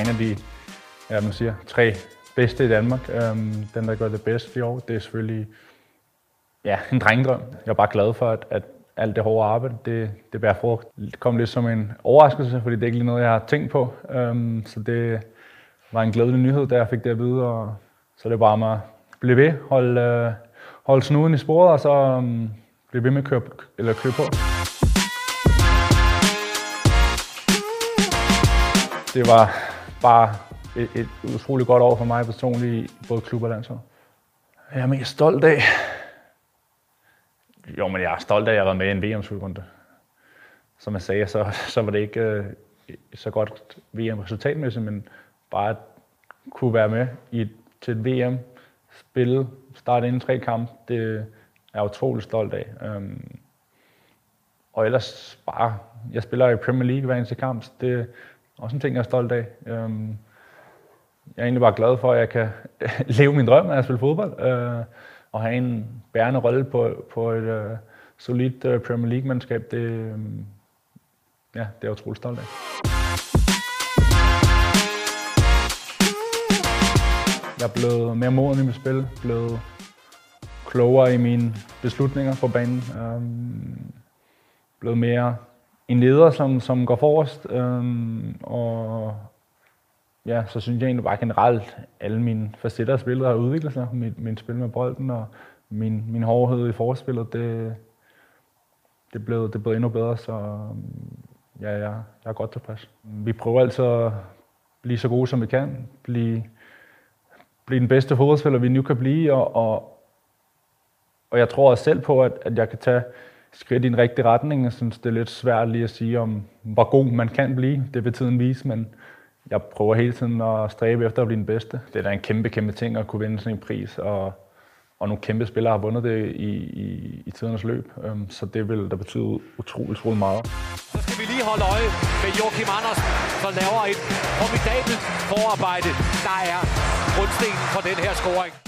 af de ja, man siger, tre bedste i Danmark. Øhm, den, der gør det bedst i år, det er selvfølgelig ja, en drengedrøm. Jeg er bare glad for, at, at alt det hårde arbejde, det, det bærer frugt. Det kom lidt som en overraskelse, fordi det er ikke lige noget, jeg har tænkt på. Øhm, så det var en glædelig nyhed, da jeg fik det at vide. Og så det bare med at blive ved, holde, øh, holde snuden i sporet, og så øhm, blive ved med at køre, eller køre på. Det var bare et, et utroligt godt år for mig personligt i både klub og landshold. Jeg er mest stolt af, jo, men jeg er stolt af, at jeg været med i en VM-slutrunde. Som jeg sagde, så, så var det ikke øh, så godt VM-resultatmæssigt, men bare at kunne være med i, til et VM, spille, starte inden tre kampe, det er jeg utrolig stolt af. Um, og ellers bare, jeg spiller i Premier League hver eneste kamp, det også en ting, jeg er stolt af. Øhm, jeg er egentlig bare glad for, at jeg kan leve min drøm af at spille fodbold. Øh, og have en bærende rolle på, på et øh, solidt øh, Premier League-mandskab, det, øh, ja, det er jeg utrolig stolt af. Jeg er blevet mere moden i mit spil, blevet klogere i mine beslutninger på banen, øh, blevet mere en leder, som, som går forrest, Øhm, og ja, så synes jeg egentlig bare generelt, alle mine facetter af spillet har udviklet sig. Min, min spil med bolden og min, min hårdhed i forspillet, det, det, blev, det blev endnu bedre, så øhm, ja, jeg, jeg er godt tilpas. Vi prøver altså at blive så gode, som vi kan. Blive, blive den bedste fodboldspiller, vi nu kan blive, og, og, og jeg tror også selv på, at, at jeg kan tage skridt i en rigtig retning. Jeg synes, det er lidt svært lige at sige, om hvor god man kan blive. Det vil tiden vise, men jeg prøver hele tiden at stræbe efter at blive den bedste. Det er da en kæmpe, kæmpe ting at kunne vinde sådan en pris, og, og nogle kæmpe spillere har vundet det i, i, i tidernes løb, øhm, så det vil da betyde utrolig, utrolig meget. Så skal vi lige holde øje med Joachim Andersen, som laver et formidabelt forarbejde, der er grundstenen for den her scoring.